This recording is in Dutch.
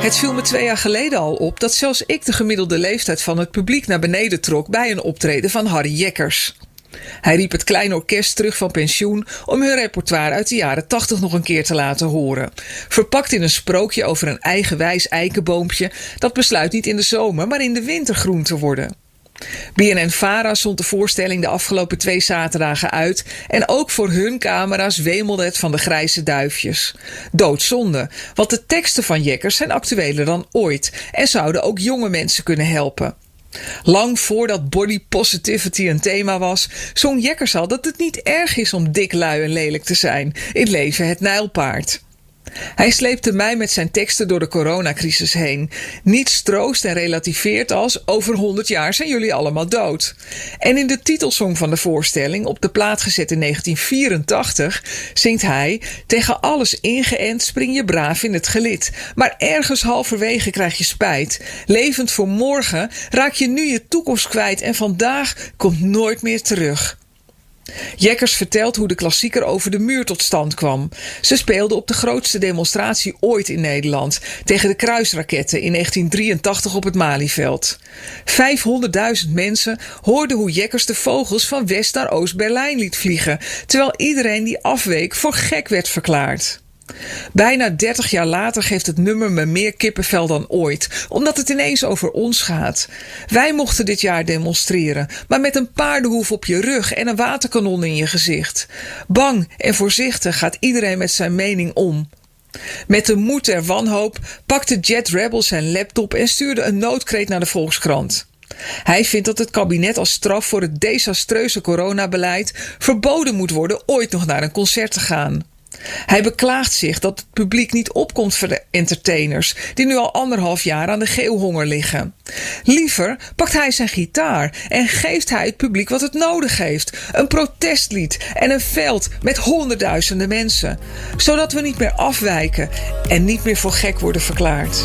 Het viel me twee jaar geleden al op dat zelfs ik de gemiddelde leeftijd van het publiek naar beneden trok bij een optreden van Harry Jekkers. Hij riep het klein orkest terug van pensioen om hun repertoire uit de jaren 80 nog een keer te laten horen. Verpakt in een sprookje over een eigenwijs eikenboompje dat besluit niet in de zomer, maar in de winter groen te worden. BNN-Vara zond de voorstelling de afgelopen twee zaterdagen uit en ook voor hun camera's wemelde het van de grijze duifjes. Doodzonde, want de teksten van Jekkers zijn actueler dan ooit en zouden ook jonge mensen kunnen helpen. Lang voordat body positivity een thema was, zong Jekkers al dat het niet erg is om dik, lui en lelijk te zijn. In leven het nijlpaard. Hij sleepte mij met zijn teksten door de coronacrisis heen. Niets troost en relativeert als over 100 jaar zijn jullie allemaal dood. En in de titelsong van de voorstelling, op de plaat gezet in 1984, zingt hij: Tegen alles ingeënt spring je braaf in het gelid. Maar ergens halverwege krijg je spijt. Levend voor morgen raak je nu je toekomst kwijt en vandaag komt nooit meer terug. Jekkers vertelt hoe de klassieker over de muur tot stand kwam. Ze speelde op de grootste demonstratie ooit in Nederland tegen de kruisraketten in 1983 op het Malieveld. 500.000 mensen hoorden hoe Jekkers de vogels van West naar Oost-Berlijn liet vliegen, terwijl iedereen die afweek voor gek werd verklaard. Bijna 30 jaar later geeft het nummer me meer kippenvel dan ooit, omdat het ineens over ons gaat. Wij mochten dit jaar demonstreren, maar met een paardenhoef op je rug en een waterkanon in je gezicht. Bang en voorzichtig gaat iedereen met zijn mening om. Met de moed der wanhoop pakte Jet Rebel zijn laptop en stuurde een noodkreet naar de Volkskrant. Hij vindt dat het kabinet als straf voor het desastreuze coronabeleid verboden moet worden ooit nog naar een concert te gaan. Hij beklaagt zich dat het publiek niet opkomt voor de entertainers, die nu al anderhalf jaar aan de geelhonger liggen. Liever pakt hij zijn gitaar en geeft hij het publiek wat het nodig heeft: een protestlied en een veld met honderdduizenden mensen, zodat we niet meer afwijken en niet meer voor gek worden verklaard.